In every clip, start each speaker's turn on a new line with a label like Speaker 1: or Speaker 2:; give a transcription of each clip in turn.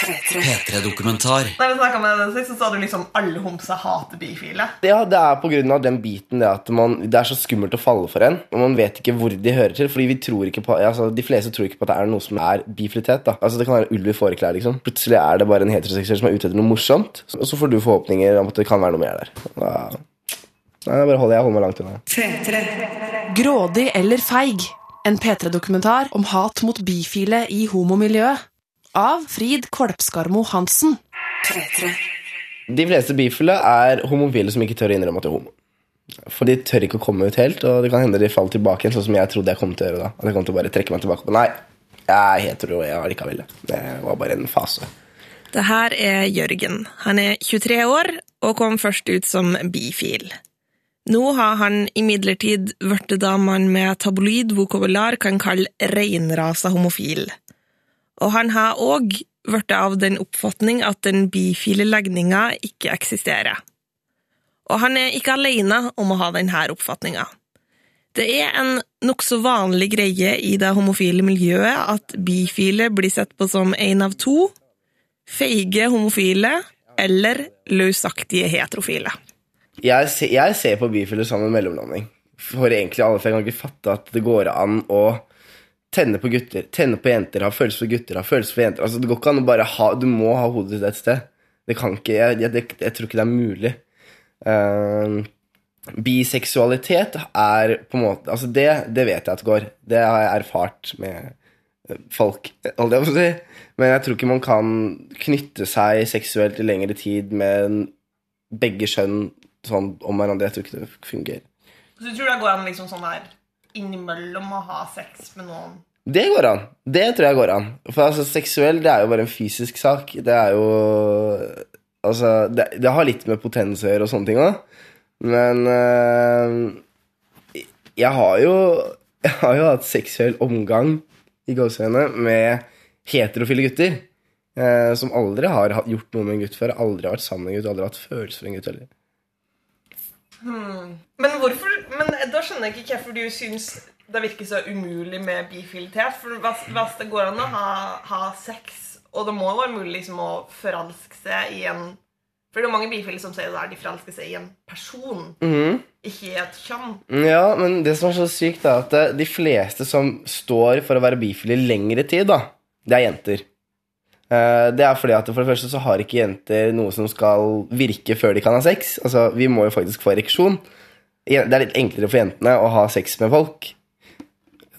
Speaker 1: P3-dokumentar.
Speaker 2: Da vi snakka med deg sist, så sa du liksom alle homser hater bifile.
Speaker 3: Ja, det er på grunn av den biten det at man, det er så skummelt å falle for en, og man vet ikke hvor de hører til. Fordi vi tror ikke på, altså, De fleste tror ikke på at det er noe som er bifilitet. da. Altså Det kan være ulv i fåreklær. liksom. Plutselig er det bare en heteroseksuell som er ute etter noe morsomt, og så får du forhåpninger om at det kan være noe mer der. Da, nei, jeg bare holder, jeg holder meg langt unna.
Speaker 4: Grådig eller feig. En P3-dokumentar om hat mot bifile i homomiljøet. Av Frid Kolpskarmo Hansen.
Speaker 3: De fleste bifile er homofile som ikke tør å innrømme at de er homo. For de tør ikke å komme ut helt, og det kan hende de faller tilbake igjen, sånn som jeg trodde jeg kom til å gjøre da. At jeg kom til å bare trekke meg tilbake på Nei, jeg er hetero, jeg allikevel. Det var bare en fase.
Speaker 5: Det her er Jørgen. Han er 23 år og kom først ut som bifil. Nå har han imidlertid blitt det man med tabloid vokabular kan kalle reinrasa homofil. Og han har òg blitt av den oppfatning at den bifile legninga ikke eksisterer. Og han er ikke alene om å ha denne oppfatninga. Det er en nokså vanlig greie i det homofile miljøet at bifile blir sett på som én av to, feige homofile eller løsaktige heterofile.
Speaker 3: Jeg, se, jeg ser på bifile som en mellomlanding. For egentlig alle, for jeg kan ikke fatte at det går an å tenne på gutter, tenne på jenter, ha følelser for gutter, ha følelser for jenter. Altså, det går ikke an å bare ha Du må ha hodet ditt et sted. Det kan ikke Jeg, jeg, jeg, tror ikke det er mulig. Uh, biseksualitet er på en måte Altså, det, det vet jeg at går. Det har jeg erfart med eh, folk, holdt jeg på å si. Men jeg tror ikke man kan knytte seg seksuelt i lengre tid med begge kjønn sånn om hverandre. Jeg tror ikke det fungerer.
Speaker 2: Så du tror det går an liksom sånn der innimellom å ha sex med noen?
Speaker 3: Det går an. Det tror jeg går an. For altså, seksuell, det er jo bare en fysisk sak. Det er jo Altså, det, det har litt med potens å gjøre og sånne ting òg. Men øh, jeg har jo Jeg har jo hatt seksuell omgang i gåseøynene med heterofile gutter. eh, som aldri har gjort noe med en gutt før. Aldri har vært sammen med en gutt, aldri har hatt følelser for en gutt heller.
Speaker 2: Men hvorfor Men da skjønner jeg ikke hvorfor du syns det virker så umulig med bifilitet. For hvis, det går an å ha, ha sex, og det må være mulig liksom å forelske seg i en For det er mange bifile som sier der, de forelsker seg i en person, ikke i et kjønn.
Speaker 3: Ja, men det som er så sykt, er at eh, de fleste som står for å være bifile i lengre tid, da, det er jenter. Eh, Det er fordi at for det første så har ikke jenter noe som skal virke før de kan ha sex. Altså, vi må jo faktisk få ereksjon. Det er litt enklere for jentene å ha sex med folk.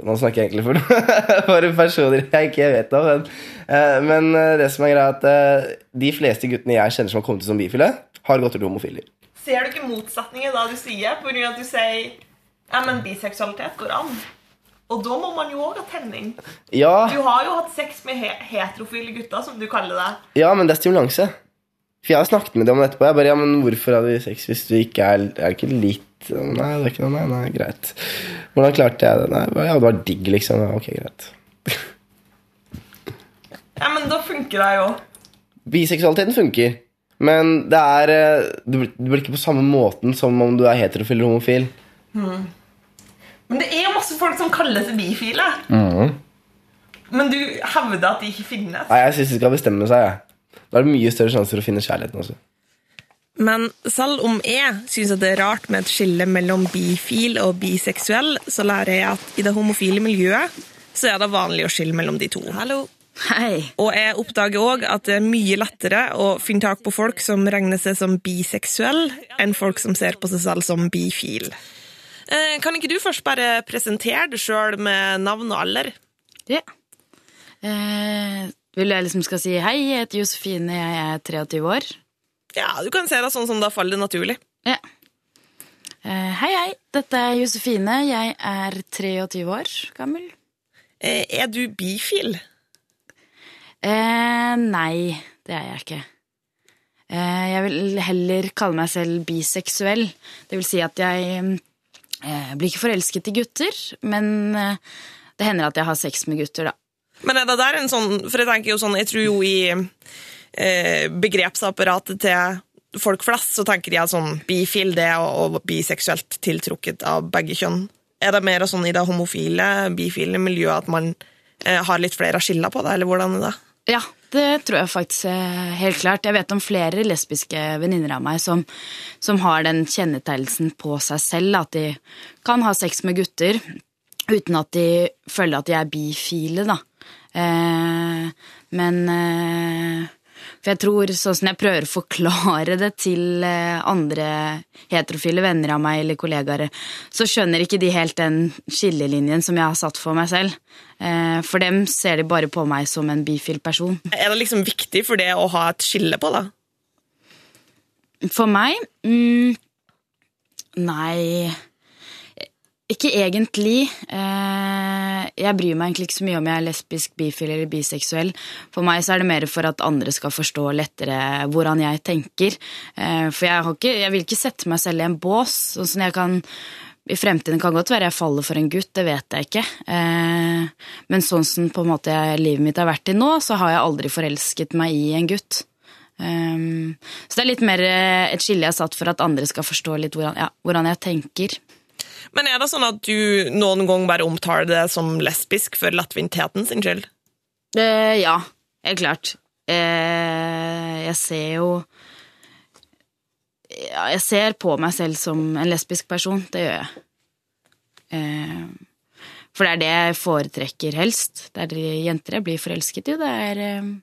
Speaker 3: Nå snakker jeg egentlig for, for personer jeg ikke vet om. Men, eh, men eh, det som er greia, at eh, de fleste guttene jeg kjenner som har kommet ut som bifile, har gått til homofiler.
Speaker 2: Ser du ikke motsetningen da du sier? På grunn av at du sier ja, men biseksualitet går an. Og da må man jo òg ha tenning.
Speaker 3: Ja,
Speaker 2: Du har jo hatt sex med he heterofile gutter, som du kaller det.
Speaker 3: Ja, men det er stimulanse. For jeg har snakket med dem om det etterpå. Jeg bare, ja, men hvorfor hadde vi sex hvis du ikke er Er det ikke litt Nei, det er ikke noe, nei, nei, greit. Hvordan klarte jeg det? Nei, ja, det var digg, liksom. Ja, Ok, greit.
Speaker 2: Ja, men da funker det jo.
Speaker 3: Biseksualiteten funker. Men det er eh, Du blir, ikke på samme måten som om du er heterofil eller homofil.
Speaker 2: Men det er jo masse folk som kaller seg bifile. Men du hevder at de ikke finnes.
Speaker 3: Nei, jeg syns de skal bestemme seg, jeg. Da er det mye større sjanse for å finne kjærligheten også.
Speaker 5: Men selv om jeg syns det er rart med et skille mellom bifil og biseksuell, så lærer jeg at i det homofile miljøet så er det vanlig å skille mellom de to. Hallo.
Speaker 6: Hei.
Speaker 5: Og jeg oppdager òg at det er mye lettere å finne tak på folk som regner seg som biseksuell, enn folk som ser på seg selv som bifil. Eh, Kan ikke du først bare presentere deg sjøl med navn og alder?
Speaker 6: Ja. Eh, vil jeg liksom skal si hei, jeg heter Josefine, jeg er 23 år.
Speaker 5: Ja, du kan se det sånn som da faller det naturlig.
Speaker 6: Ja. Eh, hei, hei, dette er Josefine, jeg er 23 år gammel.
Speaker 5: Eh, Er du bifil?
Speaker 6: Eh, nei, det er jeg ikke. Eh, jeg vil heller kalle meg selv biseksuell. Det vil si at jeg eh, blir ikke forelsket i gutter, men eh, det hender at jeg har sex med gutter, da.
Speaker 5: Men er det der en sånn For jeg tenker jo sånn, jeg tror jo i eh, begrepsapparatet til folk flest, så tenker de at sånn bifil det og, å biseksuelt tiltrukket av begge kjønn. Er det mer sånn i det homofile, bifile miljøet at man eh, har litt flere skiller på det, eller hvordan er det?
Speaker 6: Ja, Det tror jeg faktisk helt klart. Jeg vet om flere lesbiske venninner av meg som, som har den kjennetegnelsen på seg selv, at de kan ha sex med gutter uten at de føler at de er bifile, da. Eh, men eh, For jeg tror, sånn som jeg prøver å forklare det til eh, andre heterofile venner av meg eller kollegaer, så skjønner ikke de helt den skillelinjen som jeg har satt for meg selv. Eh, for dem ser de bare på meg som en bifil person.
Speaker 5: Er det liksom viktig for det å ha et skille på, da?
Speaker 6: For meg mm, Nei Ikke egentlig. Eh, jeg bryr meg egentlig ikke så mye om jeg er lesbisk, bifil eller biseksuell. For meg så er det mer for at andre skal forstå lettere hvordan jeg tenker. Eh, for jeg, ikke, jeg vil ikke sette meg selv i en bås. Sånn som jeg kan i fremtiden kan godt være jeg faller for en gutt, det vet jeg ikke. Eh, men sånn som på en måte livet mitt har vært til nå, så har jeg aldri forelsket meg i en gutt. Så det er litt mer et skille jeg har satt for at andre skal forstå litt hvordan jeg tenker.
Speaker 5: Men er det sånn at du noen gang bare omtaler det som lesbisk for latvintheten sin skyld?
Speaker 6: Eh, ja, helt klart. Eh, jeg ser jo ja, Jeg ser på meg selv som en lesbisk person. Det gjør jeg. Eh, for det er det jeg foretrekker helst. Det er det jenter jeg blir forelsket i. Det er eh,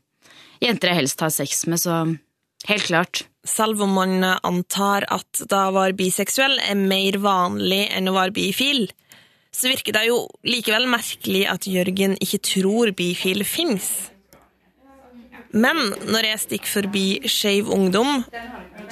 Speaker 6: jenter jeg helst har sex med, så helt klart.
Speaker 5: Selv om man antar at da å være biseksuell er mer vanlig enn å være bifil, så virker det jo likevel merkelig at Jørgen ikke tror bifil fins. Men når jeg stikker forbi Skeiv Ungdom,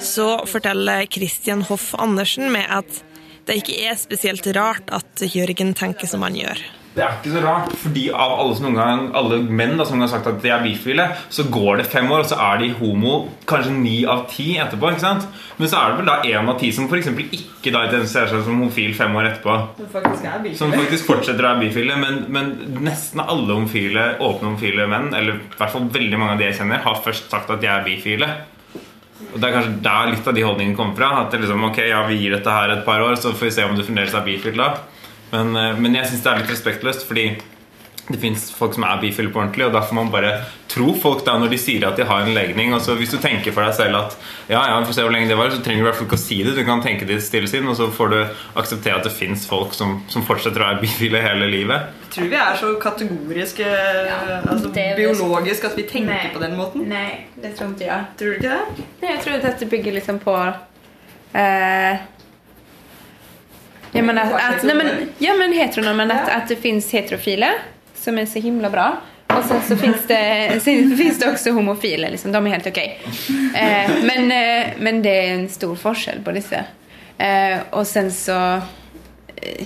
Speaker 5: så forteller Christian Hoff Andersen meg at det ikke er spesielt rart at Jørgen tenker som han gjør.
Speaker 1: Det er ikke så rart, fordi av alle, som noen gang, alle menn da, som har sagt at de er bifile, så går det fem år, og så er de homo kanskje ni av ti etterpå. ikke sant? Men så er det vel da én av ti som for eksempel ikke da identifiserer seg som homofil fem år etterpå.
Speaker 2: Som faktisk.
Speaker 1: Som faktisk fortsetter å være bifile. Men, men nesten alle homofile, åpne homofile menn, eller i hvert fall veldig mange av de jeg kjenner, har først sagt at de er bifile. Og Det er kanskje der litt av de holdningene kommer fra. At det liksom, ok, ja, vi gir dette her et par år, så får vi se om du fremdeles er bifil da. Men, eh, men jeg syns det er litt respektløst, fordi det fins folk som er bifile på ordentlig, og da får man bare tro folk da når de sier at de har en legning. Og så Hvis du tenker for deg selv at ja, ja, vi får se hvor lenge det var, så trenger du i hvert fall ikke å si det. Du kan tenke det stillesinn, og så får du akseptere at det fins folk som, som fortsetter å være bifile hele livet.
Speaker 2: Jeg tror vi er så kategoriske, altså
Speaker 7: det er-
Speaker 2: biologisk, at vi tenker
Speaker 7: nei,
Speaker 2: på den måten.
Speaker 7: Nei, det tror ikke jeg.
Speaker 2: Tror du ikke det?
Speaker 7: Nei, jeg tror dette bygger liksom på... Eh, ja, men att, att, nej, men, ja, men heteronormen, att, att det finns heterofiler som är så himla bra. Och sen så finns det, sen finns det också homofiler, liksom, de är helt okej. Eh, men, eh, men det är en stor forskjell på disse. Eh, och sen så... Eh,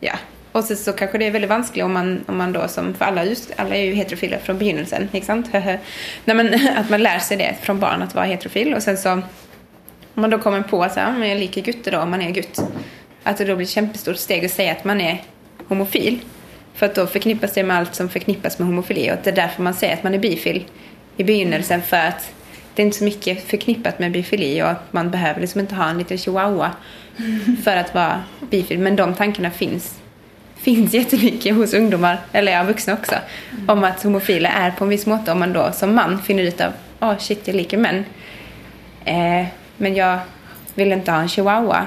Speaker 7: ja. Och sen så kanske det är väldigt vanskligt om man, om man då som, för alla, just, alla är ju heterofiler från begynnelsen, inte sant? Nej, men att man lär sig det från barn att vara heterofil och sen så om man då kommer på att men jag liker gutter då om man är gutt. Att det da blir et kjempestort steg å si at man er homofil. For at da forknippes det med alt som forknippes med homofili Og at det er derfor man sier at man er bifil i begynnelsen For at det er ikke så mye forknippet med bifili og at man behøver liksom ikke ha en liten chihuahua for å være bifil. Men de tankene fins finns jättemycket hos ungdomar, eller ja, vuxna också, om at homofile er på en viss måte. Om man da som man finner ut av, åh shit, jeg liker menn. Eh, men jeg vil ikke ha en chihuahua.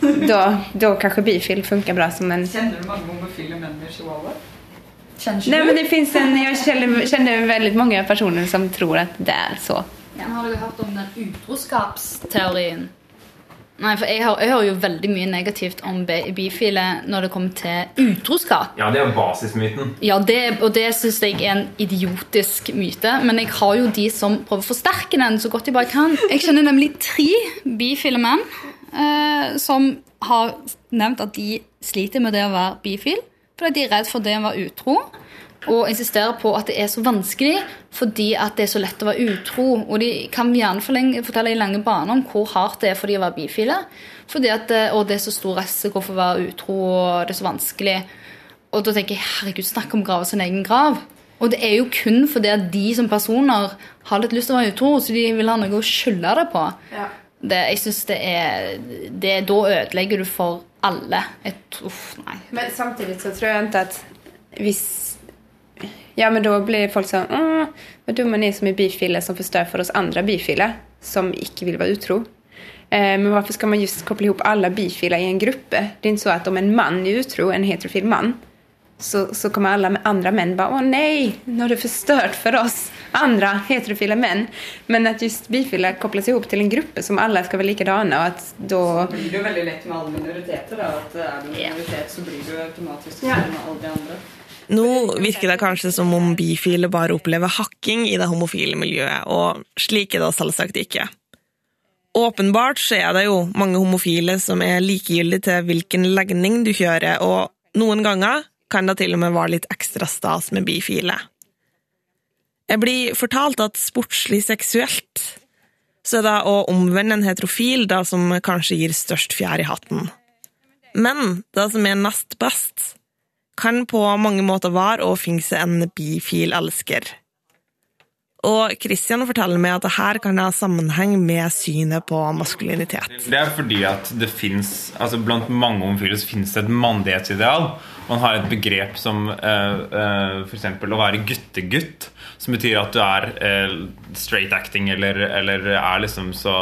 Speaker 7: Då, då kanske bifil funkar bra som en...
Speaker 2: Kjenner du mange homofile menn med chihuahua?
Speaker 7: Nej, men det finns en, jag känner, känner väldigt många personer som tror att det er så.
Speaker 8: Har dere hørt om den utroskapsteorien? Nei, for jeg, hører- jeg hører jo veldig mye negativt om bi- bifile når det kommer til utroskap.
Speaker 1: Ja, det er basismyten.
Speaker 8: Ja, det, Og det syns jeg er en idiotisk myte. Men jeg har jo de som prøver å forsterke den så godt de bare kan. Jeg kjenner nemlig tre bifile menn som har nevnt at de sliter med det å være bifil. Fordi de er redd for det å være utro. Og insisterer på at det er så vanskelig fordi at det er så lett å være utro. Og de kan gjerne fortelle i lange baner om hvor hardt det er for de å være bifile. Fordi at, eh, og det er så stor risiko for å være utro, og det er så vanskelig. Og da tenker jeg, herregud, snakk om å grave sin egen grav. Og det er jo kun fordi at de som personer har litt lyst til å være utro, så de vil ha noe å skylde det på. Det, jeg synes det er, det, Da ødelegger du for alle. Jeg, uff, nei.
Speaker 7: Men samtidig så tror jeg ikke at hvis Ja, men da blir folk sånn Åh, vad dumma ni som är bifile som förstör for oss andre bifile som ikke vil være utro. Eh, men hvorfor skal man just koppla ihop alle bifile i en gruppe? Det er ikke så at om en man er utro, en heterofil man, så, så kommer alle andre menn bare Å nei, nå har du förstört for oss andra heterofila män. Men att just bifila kopplas ihop till en grupp som alla ska vara likadana og at da
Speaker 9: blir det jo veldig lett med alle minoriteter. Da, at er du minoritet, så blir du automatisk
Speaker 7: Ja.
Speaker 9: sånn med alle de andre.
Speaker 5: Nå virker det kanskje som om bifile bare opplever hakking i det homofile miljøet, og slik er det selvsagt ikke. Åpenbart så er det jo mange homofile som er likegyldige til hvilken legning du kjører, og noen ganger kan det til og med være litt ekstra stas med bifile. Jeg blir fortalt at sportslig seksuelt så er det å omvende en heterofil det som kanskje gir størst fjær i hatten. Men det som er nest best, kan på mange måter være å finne seg en bifil elsker. Og Christian forteller meg at det her kan ha sammenheng med synet på maskulinitet.
Speaker 1: Det er fordi at det finnes, altså Blant mange homofile så finnes det et mandighetsideal. Man har et begrep som uh, uh, f.eks. å være guttegutt. Som betyr at du er uh, straight acting eller, eller er liksom så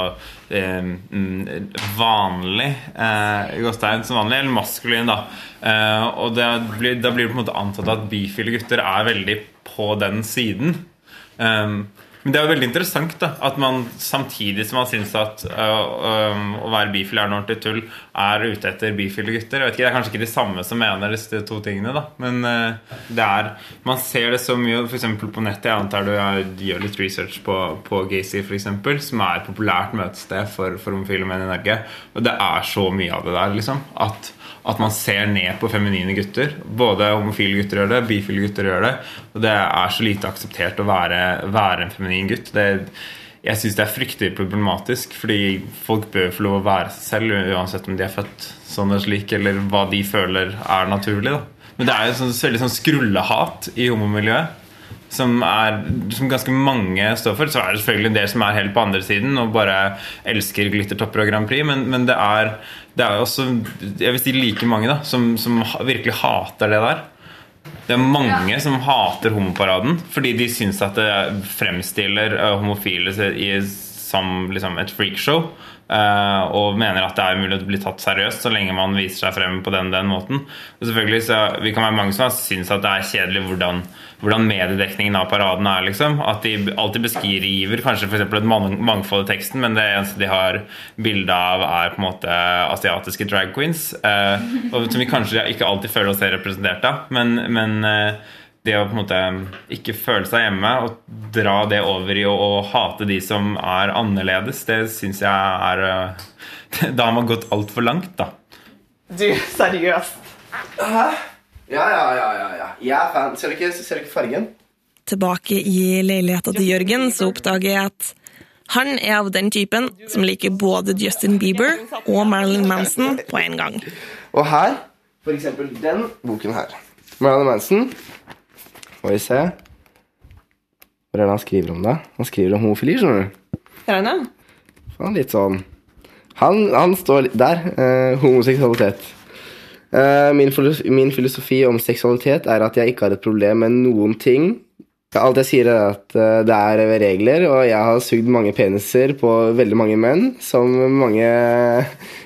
Speaker 1: eh, mm, vanlig uh, gåstein som vanlig, eller maskulin, da. Eh, og blir, da blir det på en måte antatt at bifile gutter er veldig på den siden. Um, men det er jo veldig interessant da at man samtidig som man syns at uh, um, å være bifil er noe ordentlig tull, er ute etter bifile gutter. Jeg vet ikke, Det er kanskje ikke de samme som mener disse to tingene, da men uh, det er man ser det så mye f.eks. på nettet. Jeg antar du gjør litt research på, på Gacy, f.eks., som er et populært møtested for, for homofile menn i Norge. Og det er så mye av det der, liksom. At at man ser ned på feminine gutter. Både homofile gutter gjør det, bifile gutter gjør det. Og det er så lite akseptert å være, være en feminin gutt. Det, jeg syns det er fryktelig problematisk, fordi folk bør få lov å være seg selv, uansett om de er født sånn eller slik, eller hva de føler er naturlig. Da. Men det er jo sånn, veldig sånn skrullehat i homomiljøet. Som, er, som ganske mange står for. Så er det selvfølgelig en del som er helt på andre siden og bare elsker glittertopper og Grand Prix, men, men det er det er også jeg vil si like mange da som, som virkelig hater det der. Det er mange som hater homoparaden fordi de syns at det fremstiller eh, homofile i, som liksom et freakshow. Uh, og mener at det er umulig å bli tatt seriøst så lenge man viser seg frem på den, den måten. Og selvfølgelig så Vi kan være mange som syns at det er kjedelig hvordan, hvordan mediedekningen av paraden er. liksom At de alltid beskriver kanskje eksempel et mangfold i teksten, men det eneste de har bilde av, er på en måte asiatiske drag queens. Uh, og Som vi kanskje ikke alltid føler oss representert av. Men, men eh, det å på en måte ikke føle seg hjemme og dra det over i å, å hate de som er annerledes, det syns jeg er eh, Da har man gått altfor langt, da.
Speaker 2: Du, seriøst.
Speaker 3: Hæ? Ja, ja, ja. ja, ja. Jeg er fan. Ser du ikke, ser du ikke fargen?
Speaker 5: Tilbake i leiligheta til Jørgen så oppdager jeg at han er av den typen som liker både Justin Bieber og Marilyn Manson på en gang.
Speaker 3: Og her, for eksempel den boken her. Marilyn Manson. Må vi se. Hvor er det han skriver om det? Han skriver om homofili, skjønner du.
Speaker 2: Det det?
Speaker 3: Han litt sånn Han, han står der. eh, homoseksualitet. Eh, min, filosofi, min filosofi om seksualitet er at jeg ikke har et problem med noen ting. Alt jeg sier, er at eh, det er regler, og jeg har sugd mange peniser på veldig mange menn, som mange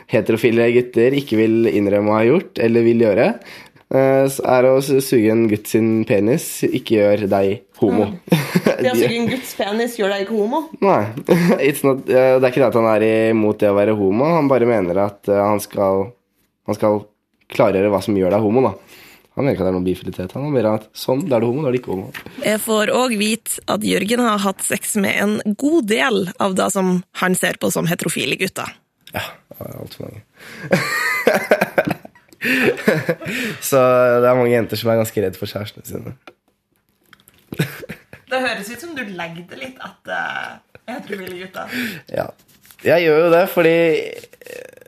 Speaker 3: heterofile gutter ikke vil innrømme å ha gjort, eller vil gjøre. Eh, er å suge en gutt sin penis ikke gjør deg homo.
Speaker 2: Det å suge en gutts penis gjør deg ikke homo.
Speaker 3: Nei. It's not, det er ikke det at han er imot det å være homo. Han bare mener at eh, han skal, han skal klargjøre hva som gjør deg homo. da. Han mener ikke at det er noen bifilitet. Han mener at sånn, da er du homo, da er du ikke homo.
Speaker 5: Jeg får òg vite at Jørgen har hatt sex med en god del av det som han ser på som heterofile gutter.
Speaker 3: Ja, altfor mange. Så det er mange jenter som er ganske redd for kjærestene sine.
Speaker 2: Det høres ut som du legger det litt etter heterofile gutter.
Speaker 3: Ja. Jeg gjør jo det fordi eh,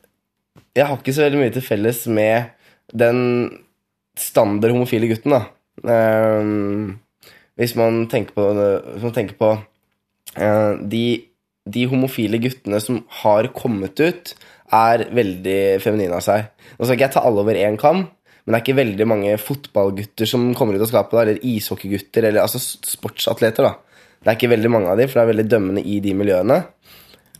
Speaker 3: jeg har ikke så veldig mye til felles med den standard homofile gutten, da. Um, hvis man tenker på, man tenker på uh, de, de homofile guttene som har kommet ut, er veldig feminine av seg. Nå skal ikke jeg ta alle over én kam, Men det er ikke veldig mange fotballgutter som kommer ut av skapet, da, eller ishockeygutter, eller altså sportsatleter, da. Det er ikke veldig mange av de, for det er veldig dømmende i de miljøene.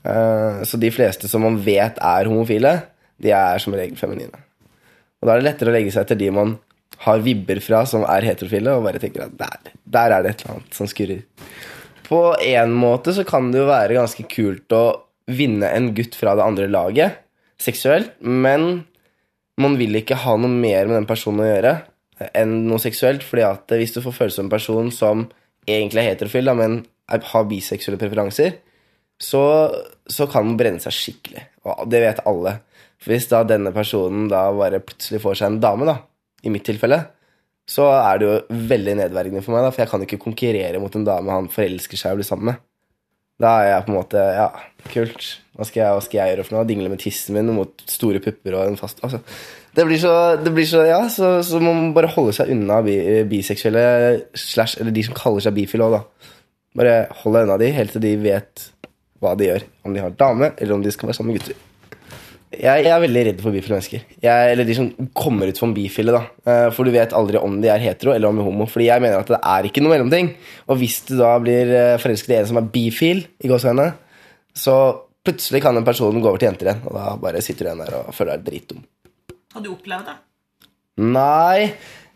Speaker 3: Uh, så de fleste som man vet er homofile, de er som regel feminine. Og da er det lettere å legge seg etter de man har vibber fra som er heterofile, og bare tenker at der, der er det et eller annet som skurrer. På en måte så kan det jo være ganske kult å vinne en gutt fra det andre laget seksuelt, men man vil ikke ha noe mer med den personen å gjøre enn noe seksuelt, fordi at hvis du får følelse av en person som egentlig er heterofil, da, men har biseksuelle preferanser, så, så kan den brenne seg skikkelig. Og det vet alle. For hvis da denne personen da bare plutselig får seg en dame, da, i mitt tilfelle, så er det jo veldig nedverdigende for meg, da, for jeg kan ikke konkurrere mot en dame han forelsker seg og blir sammen med. Da er jeg på en måte Ja, kult. Hva skal jeg, hva skal jeg gjøre for noe? Dingle med tissen min mot store pupper og en fast altså, Det blir så, det blir så Ja, så, så man bare holde seg unna bi, biseksuelle slash Eller de som kaller seg bifile òg, da. Bare hold deg unna de helt til de vet hva de gjør. Om de har dame, eller om de skal være sammen med gutter. Jeg, jeg er veldig redd for bifile mennesker. Jeg, eller de som kommer ut som bifile. da Eh, For du vet aldri om de er hetero eller om de er homo. Fordi jeg mener at det er ikke noe mellomting. Og hvis du da blir eh, forelsket i en som er bifil, i gåseøynene, så plutselig kan den personen gå over til jenter igjen. Og da bare sitter du igjen der og føler deg dritdum.
Speaker 2: Har du opplevd det?
Speaker 3: Nei,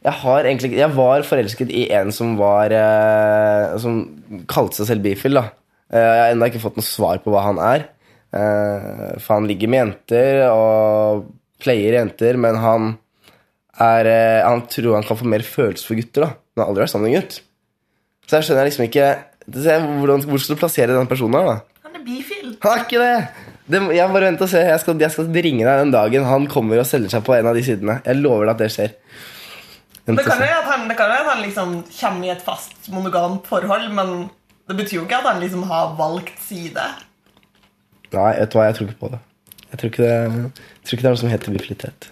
Speaker 3: jeg har egentlig Jeg var forelsket i en som var eh, Som kalte seg selv bifil, da. Jeg har ennå ikke fått noe svar på hva han er. Eh, for han ligger med jenter og player jenter, men han er eh, Han tror han kan få mer følelser for gutter, da. Men han har aldri vært sammen med en gutt. Så jeg skjønner liksom ikke hvordan, Hvor skal du plassere den personen her, da?
Speaker 2: Han er bifil.
Speaker 3: Han er ikke det! det jeg bare vent og se. Jeg skal, jeg skal ringe deg den dagen han kommer og selger seg på en av de sidene. Jeg lover deg at det skjer. Vent
Speaker 2: Det kan jo at han, at han liksom kommer i et fast monogamt forhold, men det betyr jo ikke at han liksom har valgt side.
Speaker 3: Nei, vet du hva, jeg tror ikke på det. Jeg tror ikke det, tror ikke det er noe som heter bifilitet.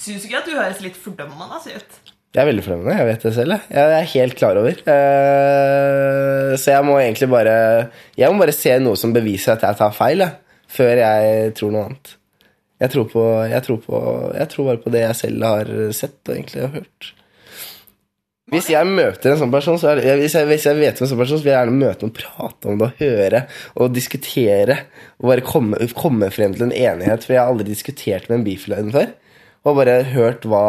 Speaker 2: Syns du ikke at du høres litt fordømmende ut?
Speaker 3: Jeg er veldig fornøyd. Jeg vet det selv. jeg. Jeg er helt klar over. Eh, så jeg må egentlig bare Jeg må bare se noe som beviser at jeg tar feil, før jeg tror noe annet. Jeg tror, på, jeg, tror på, jeg tror bare på det jeg selv har sett og egentlig har hørt. Hvis jeg møter en sånn person, så er hvis, jeg, hvis jeg vet en sånn person, så vil jeg gjerne møte og prate om det og høre og diskutere. Og bare komme, komme frem til en enighet, for jeg har aldri diskutert med en bifil før. Og bare hørt hva,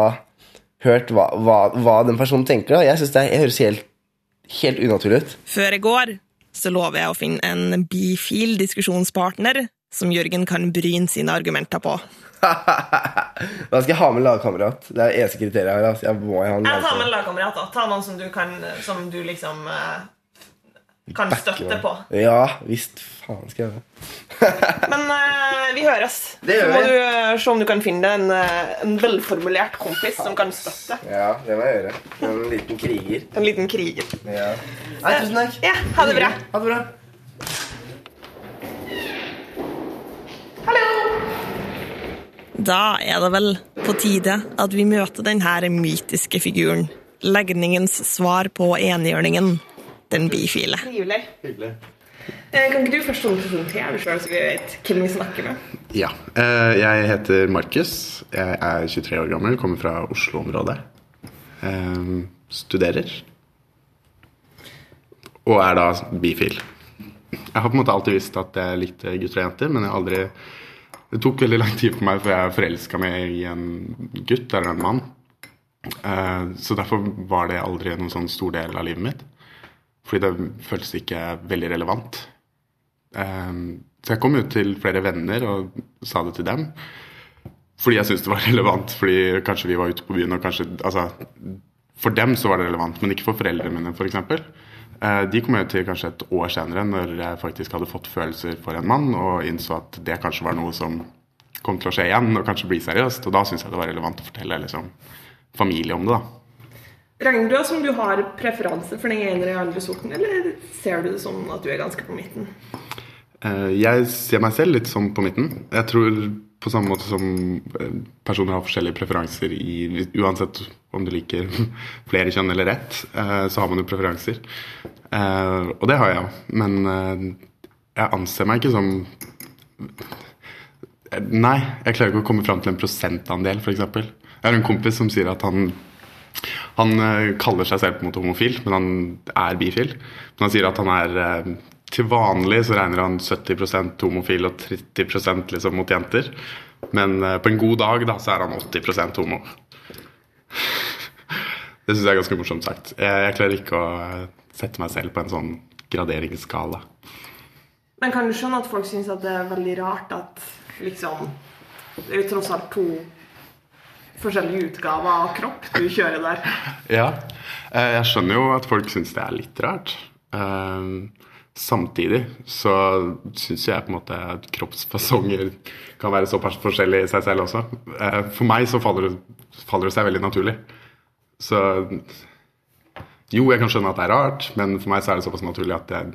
Speaker 3: hørt hva, hva, hva den personen tenker. Jeg syns det jeg høres helt, helt unaturlig ut.
Speaker 5: Før jeg går, så lover jeg å finne en bifil diskusjonspartner som Jørgen kan bryne sine argumenter på.
Speaker 3: Da skal jeg ha med lagkamerat. Det er eneste kriteriet her. Altså. Jeg må ha en
Speaker 2: Jeg tar med en lagkamerat. da. Ta noen som du, kan, som du liksom eh, kan
Speaker 3: Back
Speaker 2: støtte
Speaker 3: meg.
Speaker 2: på.
Speaker 3: Ja visst. Faen skal jeg det.
Speaker 2: Men eh, vi høres.
Speaker 3: Det gjør
Speaker 2: så må
Speaker 3: vi.
Speaker 2: du eh, se om du kan finne en, eh, en velformulert kompis som kan støtte.
Speaker 3: Ja, det må jeg gjøre. En liten kriger.
Speaker 2: En liten kriger.
Speaker 3: Ja. Nei, tusen takk.
Speaker 2: Ja, ha det bra.
Speaker 3: Ha det bra.
Speaker 5: Da er det vel på tide at vi møter denne mytiske figuren. Legningens svar på enhjørningen. Den bifile.
Speaker 2: Trivelig. Eh, Kan ikke du først presentere deg så vi vet hvem vi snakker med?
Speaker 10: Ja. eh, Jeg heter Markus. Jeg er 23 år gammel, kommer fra Oslo-området. Eh, Studerer. Og er da bifil. Jeg har på en måte alltid visst at jeg likte gutter og jenter, men jeg har aldri Det tok veldig lang tid for meg før jeg forelska meg i en gutt eller en mann. Eh, Så derfor var det aldri noen sånn stor del av livet mitt. Fordi det føltes ikke veldig relevant. Um, så jeg kom ut til flere venner og sa det til dem. Fordi jeg syntes det var relevant. Fordi kanskje vi var ute på byen og kanskje Altså, for dem så var det relevant, men ikke for foreldrene mine, f.eks. Uh, de kom ut til kanskje et år senere, når jeg faktisk hadde fått følelser for en mann, og innså at det kanskje var noe som kom til å skje igjen, og kanskje bli seriøst. Og da syns jeg det var relevant å fortelle liksom, familie om det, da.
Speaker 2: Regner du det som du har preferanse for den ene eller andre sorten, eller ser du det som at du er ganske på midten?
Speaker 10: Eh, Jeg ser meg selv litt som på midten. Jeg tror på samme måte som eh, personer har forskjellige preferanser i Uansett om du liker flere kjønn eller ett, eh, så har man jo preferanser. Eh, Og det har jeg jo. Men jeg anser meg ikke som Nei, jeg klarer ikke å komme fram til en prosentandel, f.eks. Jeg har en kompis som sier at han han kaller seg selv på en måte homofil, men han er bifil. Men han sier at han er Til vanlig så regner han 70% homofil og 30 liksom mot jenter. Men eh, på en god dag da, så er han 80% homo. Det syns jeg er ganske morsomt sagt. Jeg, jeg klarer ikke å eh, sette meg selv på en sånn graderingsskala.
Speaker 2: Men kan du skjønne at folk syns at det er veldig rart at liksom Det er jo tross alt to forskjellige utgaver av kropp du kjører der.
Speaker 10: Ja. eh, Jeg skjønner jo at folk syns det er litt rart. Eh, Samtidig så syns jeg på en måte at kroppsfasonger kan være såpass forskjellige i seg selv også. Eh, For meg så faller det, faller det seg veldig naturlig. Så jo, jeg kan skjønne at det er rart, men for meg så er det såpass naturlig at jeg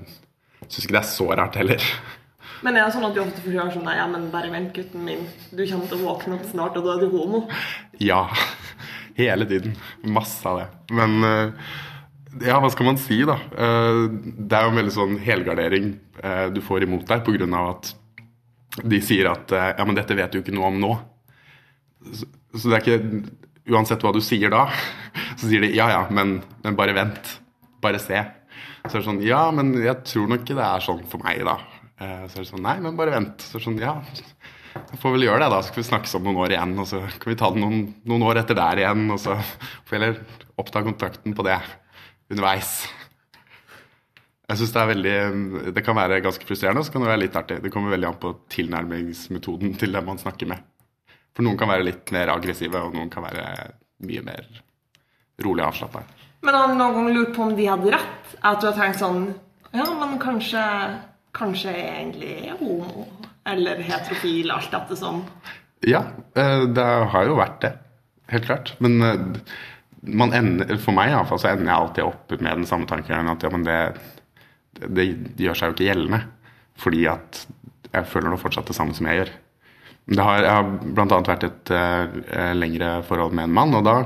Speaker 10: syns ikke det er så rart heller.
Speaker 2: Men er det sånn at du ofte får høre sånn Nei, ja, men bare vent, gutten min. Du kommer til å våkne opp snart, og da er du homo.
Speaker 10: Ja. Hele tiden. Masse av det. Men eh, ja, hva skal man si, da? Eh, Det er jo en veldig sånn helgardering eh, du får imot deg pga. at de sier at eh, ja, men dette vet du ikke noe om nå. Så, det er ikke Uansett hva du sier da, så sier de ja ja, men, men bare vent. Bare se. Så er det sånn Ja, men jeg tror nok ikke det er sånn for meg, da. Så er det sånn Nei, men bare vent. Så er det sånn Ja, jeg får vel gjøre det, da. Så skal vi snakkes om noen år igjen, og så kan vi ta det noen, noen år etter der igjen, og så får vi heller oppta kontakten på det underveis. Jeg synes Det er veldig, det kan være ganske frustrerende, og så kan det være litt artig. Det kommer veldig an på tilnærmingsmetoden til den man snakker med. For noen kan være litt mer aggressive, og noen kan være mye mer rolig og avslappa.
Speaker 2: Men har du noen gang lurt på om de hadde rett? At du har tenkt sånn Ja, men kanskje Kanskje jeg egentlig er homo? Eller heterofil, alt dette sånn.
Speaker 10: Ja, eh, det har jo vært det. Helt klart. Men eh, ender, for meg i alle fall, så ender jeg alltid opp med den samme tanken at ja, men det, det, gjør seg jo ikke gjeldende. Fordi at jeg føler nå fortsatt det samme som jeg gjør. Det har, jeg har bl.a. vært et uh, lengre forhold med en mann, og da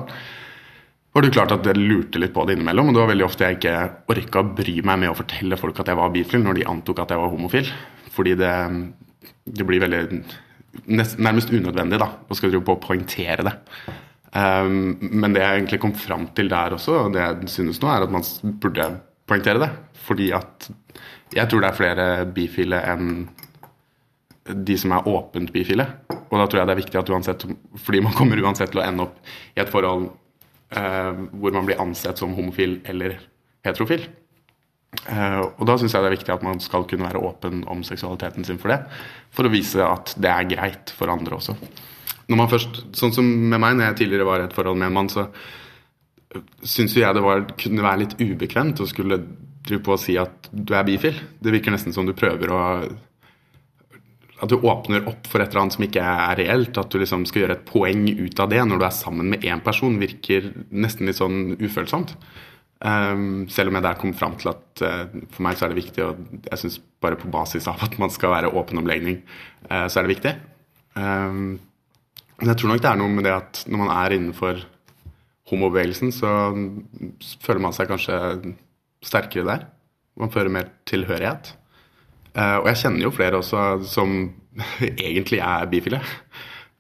Speaker 10: var det klart at jeg lurte litt på det innimellom. Og det var veldig ofte jeg ikke orka å bry meg med å fortelle folk at jeg var bifil, når de antok at jeg var homofil. Fordi det, det blir veldig nest, nærmest unødvendig da, å skal på å poengtere det. Um, men det jeg egentlig kom fram til der også, og det jeg synes nå, er at man burde poengtere det. Fordi at jeg tror det er flere bifile enn de som er åpent bifile. Og da tror jeg det er viktig at uansett Fordi man kommer uansett til å ende opp i et forhold uh, hvor man blir ansett som homofil eller heterofil. Uh, og da syns jeg det er viktig at man skal kunne være åpen om seksualiteten sin for det. For å vise at det er greit for andre også. Når man først, Sånn som med meg, når jeg tidligere var i et forhold med en mann, så syns jo jeg det var, kunne være litt ubekvemt å skulle drive på å si at du er bifil. Det virker nesten som du prøver å at du åpner opp for et eller annet som ikke er reelt. At du liksom skal gjøre et poeng ut av det når du er sammen med én person, virker nesten litt sånn ufølsomt. Um, selv om jeg der kom fram til at uh, for meg så er det viktig, og jeg syns bare på basis av at man skal være åpen om legning, uh, så er det viktig. Um, men jeg tror nok det er noe med det at når man er innenfor homobevegelsen, så føler man seg kanskje sterkere der. Man føler mer tilhørighet. Eh, og jeg kjenner jo flere også som egentlig er bifile,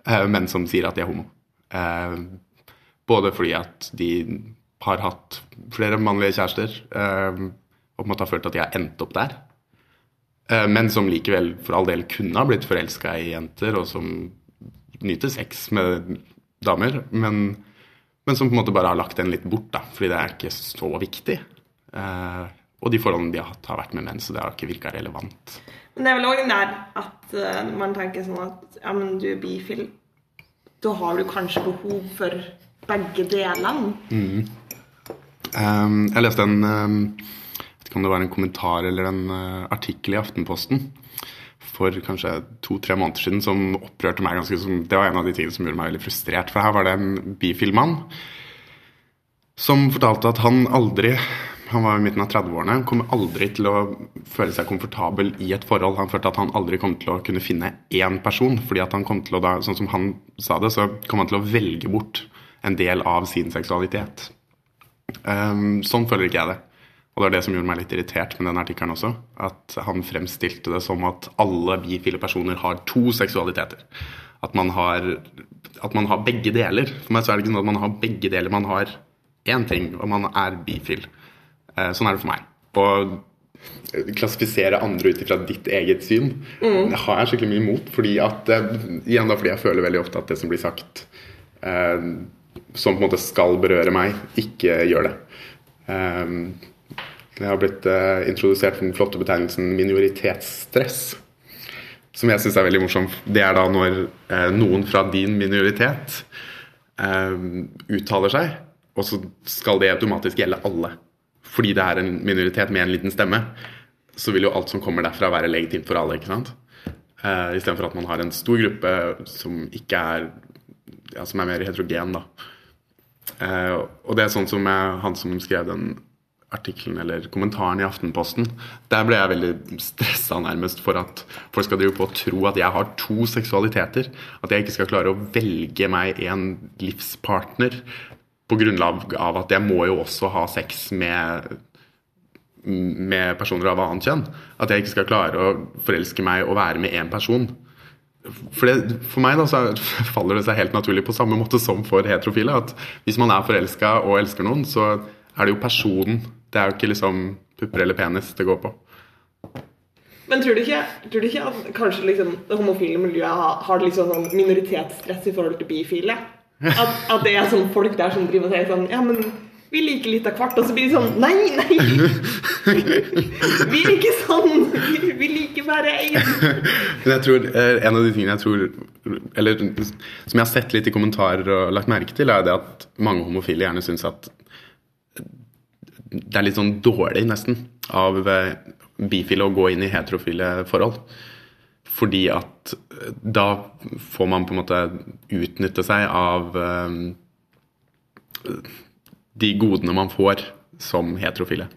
Speaker 10: eh, men som sier at de er homo. Eh, både fordi at de har hatt flere mannlige kjærester og på en måte har følt at de har endt opp der. Men som likevel for all del kunne ha blitt forelska i jenter, og som nyter sex med damer. Men, men som på en måte bare har lagt den litt bort, da, fordi det er ikke så viktig. Eh, og de forholdene de har hatt, har vært med menn, så det har ikke virka relevant.
Speaker 2: Men det er vel òg den der at uh, man tenker sånn at ja, men du er bifil. Da har du kanskje behov for begge delene.
Speaker 10: Mm. Um, jeg leste en um, jeg vet ikke om det var en kommentar eller en uh, artikkel i Aftenposten for kanskje to-tre måneder siden som opprørte meg ganske som, Det var en av de tingene som gjorde meg veldig frustrert. For her var det en bifil mann som fortalte at han aldri han var i midten av 30-årene. Han kommer aldri til å føle seg komfortabel i et forhold. Han følte at han aldri kom til å kunne finne én person. fordi at han kom til å da, sånn som han sa det, så kom han til å velge bort en del av sin seksualitet. Um, sånn føler ikke jeg det. Og det var det som gjorde meg litt irritert med den artikkelen også. At han fremstilte det som at alle bifile personer har to seksualiteter. At man har, at man har begge deler. For meg så er det ikke sånn at man har begge deler. Man har én ting, og man er bifil. Eh, Sånn er det for meg. Og klassifisere andre ut ifra ditt eget syn, det har jeg skikkelig mye imot. Fordi at, eh, igjen da, fordi jeg føler veldig ofte at det som blir sagt, eh, som på en måte skal berøre meg, ikke gjør det. Eh, jeg har blitt uh, introdusert for den flotte betegnelsen minoritetsstress. Som jeg syns er veldig morsom. Det er da når uh, noen fra din minoritet uh, uttaler seg, og så skal det automatisk gjelde alle. Fordi det er en minoritet med en liten stemme, så vil jo alt som kommer derfra være legitimt for alle. ikke sant? Uh, Istedenfor at man har en stor gruppe som ikke er ja, som er mer heterogen, da. Og det er sånn som jeg, han som skrev den artikkelen eller kommentaren i Aftenposten, der ble jeg veldig stressa nærmest for at folk skal drive på å tro at jeg har to seksualiteter. At jeg ikke skal klare å velge meg en livspartner på grunnlag av at jeg må jo også ha sex med med personer av annet kjønn. At jeg ikke skal klare å forelske meg og være med én person. For, det, for meg da, så er- faller det seg helt naturlig på samme måte som for heterofile. At hvis man er forelska og elsker noen, så er det jo personen. Det er jo ikke liksom pupper eller penis det går på.
Speaker 2: Men tror du ikke, tror du ikke at kanskje liksom, det homofile miljøet har, har litt sånn minoritetsstress i forhold til bifile? At, at det er sånn folk der som driver og sier sånn Ja, men vi liker litt av hvert. Og så blir de sånn Nei, nei! Vi er ikke sånn! Vi, vi liker bare én.
Speaker 10: Men jeg tror, eh, En av de tingene jeg tror Eller som jeg har sett litt i kommentarer og lagt merke til, er det at mange homofile gjerne syns at det er litt sånn dårlig, nesten, av eh, bifile å gå inn i heterofile forhold. Fordi at eh, da får man på en måte utnytte seg av eh, de godene man får som heterofile.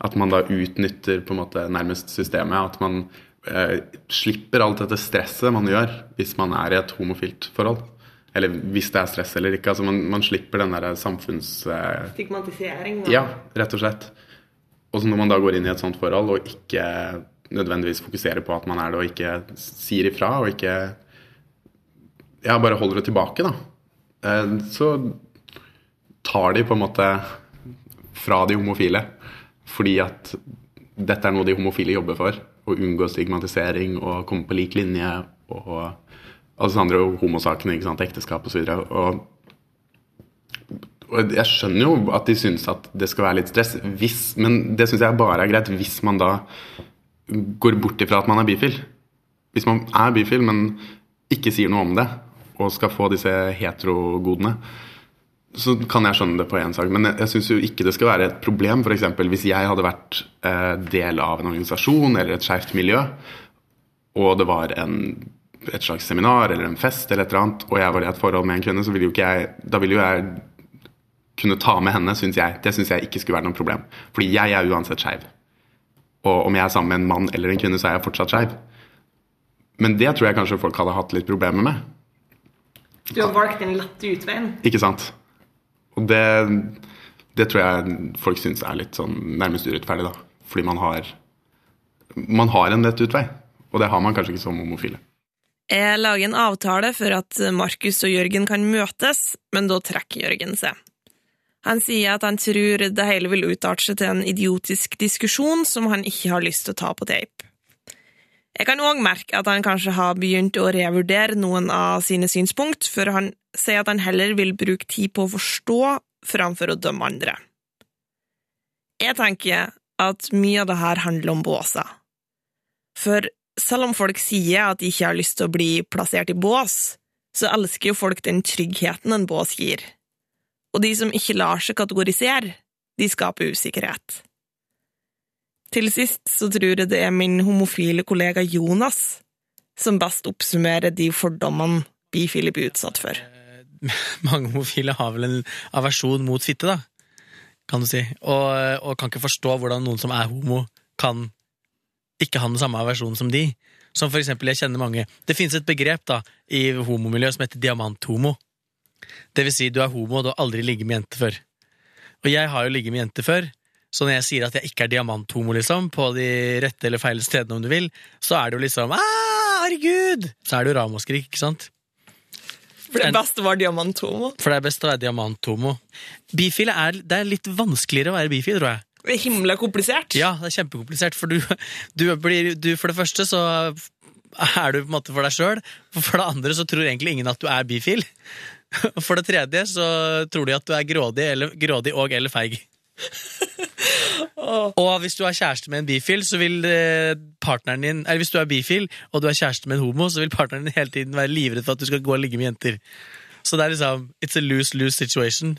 Speaker 10: At man da utnytter på en måte nærmest systemet. At man slipper alt dette stresset man gjør hvis man er i et homofilt forhold. Eller hvis det er stress eller ikke. altså Man, man slipper den der samfunns... Eh,
Speaker 2: Stigmatisering. da.
Speaker 10: ja, rett og slett. Og så når man da går inn i et sånt forhold og ikke nødvendigvis fokuserer på at man er det, og ikke sier ifra, og ikke ja, bare holder det tilbake, da, eh, så tar de på en måte fra de homofile. Fordi at dette er noe de homofile jobber for. Å unngå stigmatisering og komme på lik linje. Og alle disse andre homosakene, ikke sant, ekteskap osv. Og, og jeg skjønner jo at de syns at det skal være litt stress, hvis, men det syns jeg bare er greit hvis man da går bort ifra at man er bifil. Hvis man er bifil, men ikke sier noe om det, og skal få disse heterogodene, så kan jeg skjønne det på én sak. Men jeg, jeg syns jo ikke det skal være et problem f.eks. hvis jeg hadde vært eh, del av en organisasjon eller et skeivt miljø, og det var en, et slags seminar eller en fest eller et eller annet, og jeg var i et forhold med en kvinne, så ville jo ikke jeg Da ville jo jeg kunne ta med henne, syns jeg. Det syns jeg ikke skulle være noe problem. Fordi jeg er uansett skeiv. Og om jeg er sammen med en mann eller en kvinne, så er jeg fortsatt skeiv. Men det tror jeg kanskje folk hadde hatt litt problemer med.
Speaker 2: Du har valgt den lette utveien.
Speaker 10: Ikke sant? Og det, det tror jeg folk syns er litt sånn nærmest urettferdig, da. Fordi man har Man har en lett utvei. Og det har man kanskje ikke som homofile.
Speaker 5: Jeg lager en avtale for at Markus og Jørgen kan møtes, men da trekker Jørgen seg. Han sier at han tror det hele vil utarte seg til en idiotisk diskusjon som han ikke har lyst til å ta på tape. Jeg kan òg merke at han kanskje har begynt å revurdere noen av sine synspunkt, før han sier at han heller vil bruke tid på å forstå framfor å dømme andre. Jeg tenker at mye av det her handler om båser. For selv om folk sier at de ikke har lyst til å bli plassert i bås, så elsker jo folk den tryggheten en bås gir. Og de som ikke lar seg kategorisere, de skaper usikkerhet. Til sist så tror jeg det er min homofile kollega Jonas som best oppsummerer de fordommene bifile blir utsatt for.
Speaker 11: mange homofile har vel en aversjon mot fitte, da, kan du si. Og, og kan ikke forstå hvordan noen som er homo, kan ikke ha den samme versjonen som de. Som for eksempel, jeg kjenner mange Det finnes et begrep da i homomiljøet som heter diamanthomo. Det vil si, du er homo, og du har aldri ligget med jente før. Og jeg har jo ligget med jente før, Så når jeg sier at jeg ikke er diamanthomo, liksom, på de rette eller feile stedene, om du vil, så er det jo liksom ah, herregud! Så er det jo ramaskrik, ikke sant?
Speaker 2: For det beste var diamanthomo.
Speaker 11: For det er best å være diamanthomo. Bifile er, det er litt vanskeligere å være bifil, tror jeg.
Speaker 2: Det er himla komplisert.
Speaker 11: Ja, det er kjempekomplisert, for du, du blir du, For det første så er du på en måte for deg sjøl. For det andre så tror egentlig ingen at du er bifil. For det tredje så tror de at du er grådig, eller, grådig og eller feig. Og hvis du er kjæreste med en bifil, så vil eh, partneren din Eller hvis du er bifil, og du er kjæreste med en homo, så vil partneren din hele tiden være livredd for at du skal gå og ligge med jenter. Så det er liksom It's a lose-lose situation.